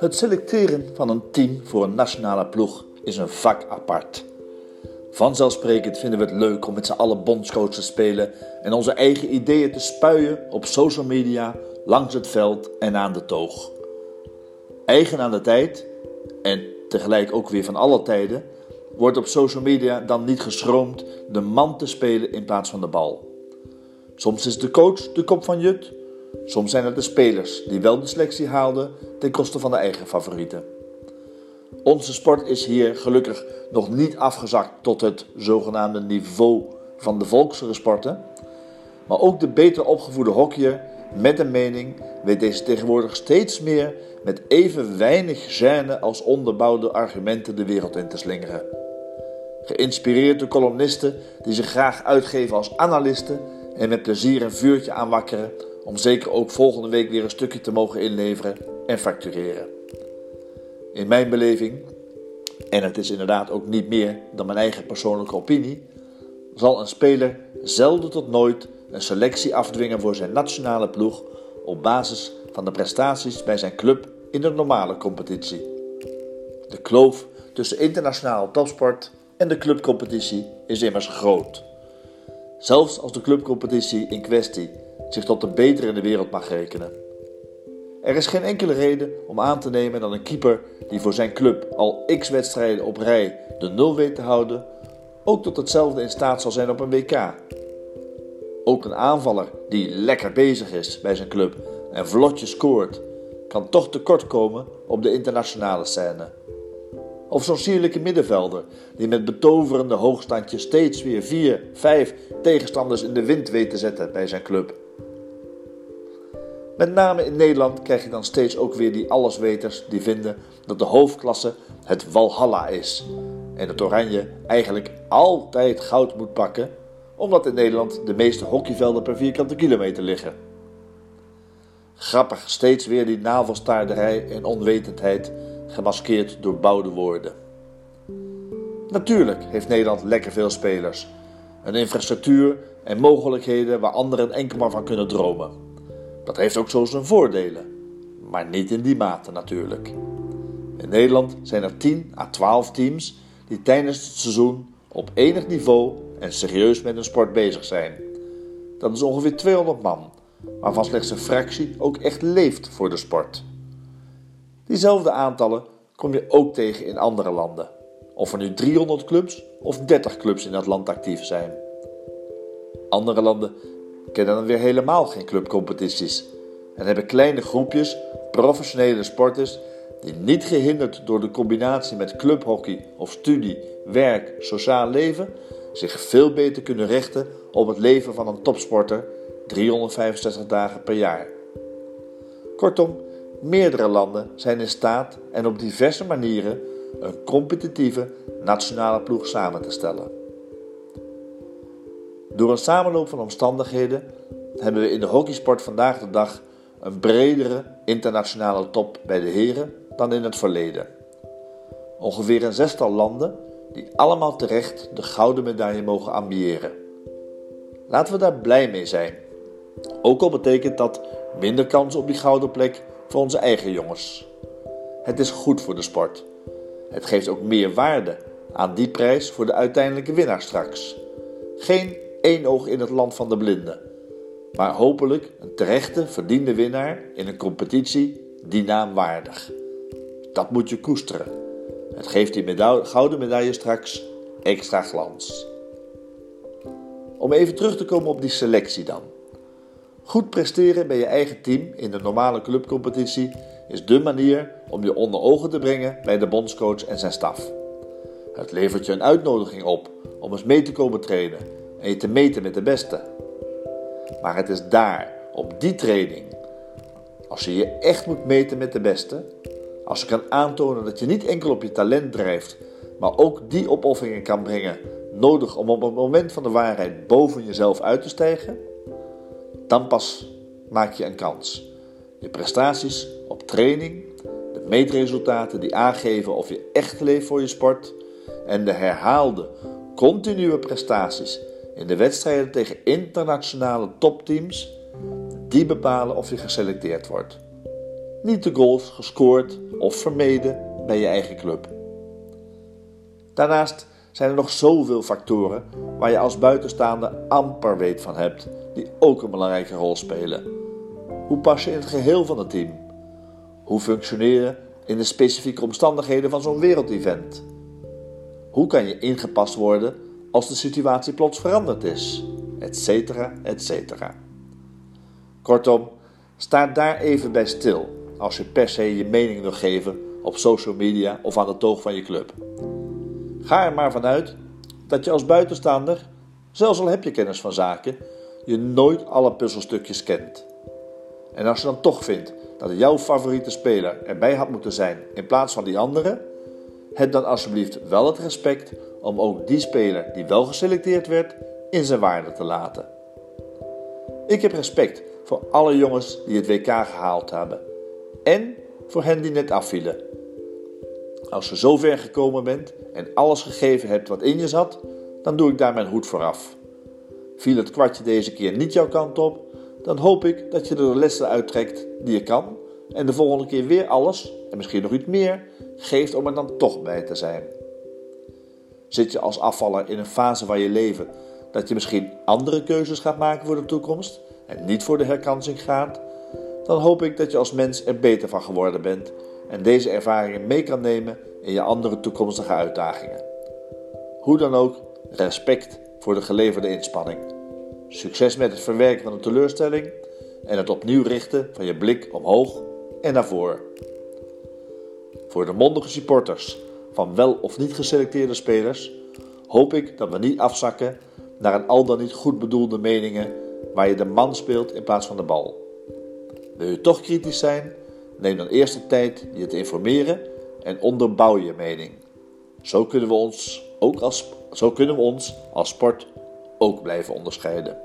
Het selecteren van een team voor een nationale ploeg is een vak apart. Vanzelfsprekend vinden we het leuk om met z'n allen bondscoach te spelen en onze eigen ideeën te spuien op social media, langs het veld en aan de toog. Eigen aan de tijd en tegelijk ook weer van alle tijden wordt op social media dan niet geschroomd de man te spelen in plaats van de bal. Soms is de coach de kop van Jut, soms zijn het de spelers die wel de selectie haalden ten koste van de eigen favorieten. Onze sport is hier gelukkig nog niet afgezakt tot het zogenaamde niveau van de volksere sporten. Maar ook de beter opgevoede hockeyer met een mening weet deze tegenwoordig steeds meer met even weinig gêne als onderbouwde argumenten de wereld in te slingeren. Geïnspireerd door columnisten die zich graag uitgeven als analisten en met plezier een vuurtje aanwakkeren om zeker ook volgende week weer een stukje te mogen inleveren en factureren. In mijn beleving, en het is inderdaad ook niet meer dan mijn eigen persoonlijke opinie, zal een speler zelden tot nooit een selectie afdwingen voor zijn nationale ploeg op basis van de prestaties bij zijn club in de normale competitie. De kloof tussen internationale topsport en de clubcompetitie is immers groot. Zelfs als de clubcompetitie in kwestie zich tot de betere in de wereld mag rekenen. Er is geen enkele reden om aan te nemen dat een keeper die voor zijn club al x wedstrijden op rij de nul weet te houden, ook tot hetzelfde in staat zal zijn op een WK. Ook een aanvaller die lekker bezig is bij zijn club en vlotjes scoort, kan toch tekort komen op de internationale scène. Of zo'n sierlijke middenvelder die met betoverende hoogstandjes steeds weer vier, vijf tegenstanders in de wind weet te zetten bij zijn club. Met name in Nederland krijg je dan steeds ook weer die allesweters die vinden dat de hoofdklasse het Walhalla is. En het Oranje eigenlijk altijd goud moet pakken, omdat in Nederland de meeste hockeyvelden per vierkante kilometer liggen. Grappig, steeds weer die navelstaarderij en onwetendheid gemaskeerd door bouwde woorden. Natuurlijk heeft Nederland lekker veel spelers, een infrastructuur en mogelijkheden waar anderen enkel maar van kunnen dromen. Dat heeft ook zo zijn voordelen, maar niet in die mate natuurlijk. In Nederland zijn er 10 à 12 teams die tijdens het seizoen op enig niveau en serieus met een sport bezig zijn. Dat is ongeveer 200 man, waarvan slechts een fractie ook echt leeft voor de sport. Diezelfde aantallen kom je ook tegen in andere landen. Of er nu 300 clubs of 30 clubs in dat land actief zijn. Andere landen kennen dan weer helemaal geen clubcompetities en hebben kleine groepjes professionele sporters die niet gehinderd door de combinatie met clubhockey of studie, werk, sociaal leven zich veel beter kunnen richten op het leven van een topsporter 365 dagen per jaar. Kortom, meerdere landen zijn in staat en op diverse manieren een competitieve nationale ploeg samen te stellen. Door een samenloop van omstandigheden hebben we in de hockeysport vandaag de dag een bredere internationale top bij de heren dan in het verleden. Ongeveer een zestal landen die allemaal terecht de gouden medaille mogen ambiëren. Laten we daar blij mee zijn. Ook al betekent dat minder kans op die gouden plek voor onze eigen jongens. Het is goed voor de sport. Het geeft ook meer waarde aan die prijs voor de uiteindelijke winnaar straks. Geen één oog in het land van de blinden, maar hopelijk een terechte, verdiende winnaar in een competitie die naam waardig. Dat moet je koesteren. Het geeft die gouden medaille straks extra glans. Om even terug te komen op die selectie dan. Goed presteren bij je eigen team in de normale clubcompetitie is dé manier om je onder ogen te brengen bij de bondscoach en zijn staf. Het levert je een uitnodiging op om eens mee te komen trainen en je te meten met de beste. Maar het is daar, op die training, als je je echt moet meten met de beste, als je kan aantonen dat je niet enkel op je talent drijft, maar ook die opofferingen kan brengen nodig om op het moment van de waarheid boven jezelf uit te stijgen, dan pas maak je een kans. Je prestaties op training, de meetresultaten die aangeven of je echt leeft voor je sport en de herhaalde, continue prestaties in de wedstrijden tegen internationale topteams, die bepalen of je geselecteerd wordt. niet de goals gescoord of vermeden bij je eigen club. Daarnaast zijn er nog zoveel factoren waar je als buitenstaander amper weet van hebt, die ook een belangrijke rol spelen. Hoe pas je in het geheel van het team? Hoe functioneer je in de specifieke omstandigheden van zo'n wereldevent? Hoe kan je ingepast worden als de situatie plots veranderd is? Etcetera, etcetera. Kortom, sta daar even bij stil als je per se je mening wil geven op social media of aan de toog van je club. Ga er maar vanuit dat je als buitenstaander, zelfs al heb je kennis van zaken, je nooit alle puzzelstukjes kent. En als je dan toch vindt dat jouw favoriete speler erbij had moeten zijn in plaats van die andere, heb dan alsjeblieft wel het respect om ook die speler die wel geselecteerd werd in zijn waarde te laten. Ik heb respect voor alle jongens die het WK gehaald hebben en voor hen die net afvielen. Als je zo ver gekomen bent en alles gegeven hebt wat in je zat, dan doe ik daar mijn hoed voor af. Viel het kwartje deze keer niet jouw kant op, dan hoop ik dat je er de lessen uittrekt die je kan en de volgende keer weer alles, en misschien nog iets meer, geeft om er dan toch bij te zijn. Zit je als afvaller in een fase van je leven dat je misschien andere keuzes gaat maken voor de toekomst en niet voor de herkansing gaat, dan hoop ik dat je als mens er beter van geworden bent en deze ervaringen mee kan nemen in je andere toekomstige uitdagingen. Hoe dan ook, respect voor de geleverde inspanning. Succes met het verwerken van de teleurstelling en het opnieuw richten van je blik omhoog en naar voren. Voor de mondige supporters van wel of niet geselecteerde spelers hoop ik dat we niet afzakken naar een al dan niet goed bedoelde meningen waar je de man speelt in plaats van de bal. Wil je toch kritisch zijn? Neem dan eerst de tijd je te informeren en onderbouw je mening. Zo kunnen we ons, ook als, zo kunnen we ons als sport ook blijven onderscheiden.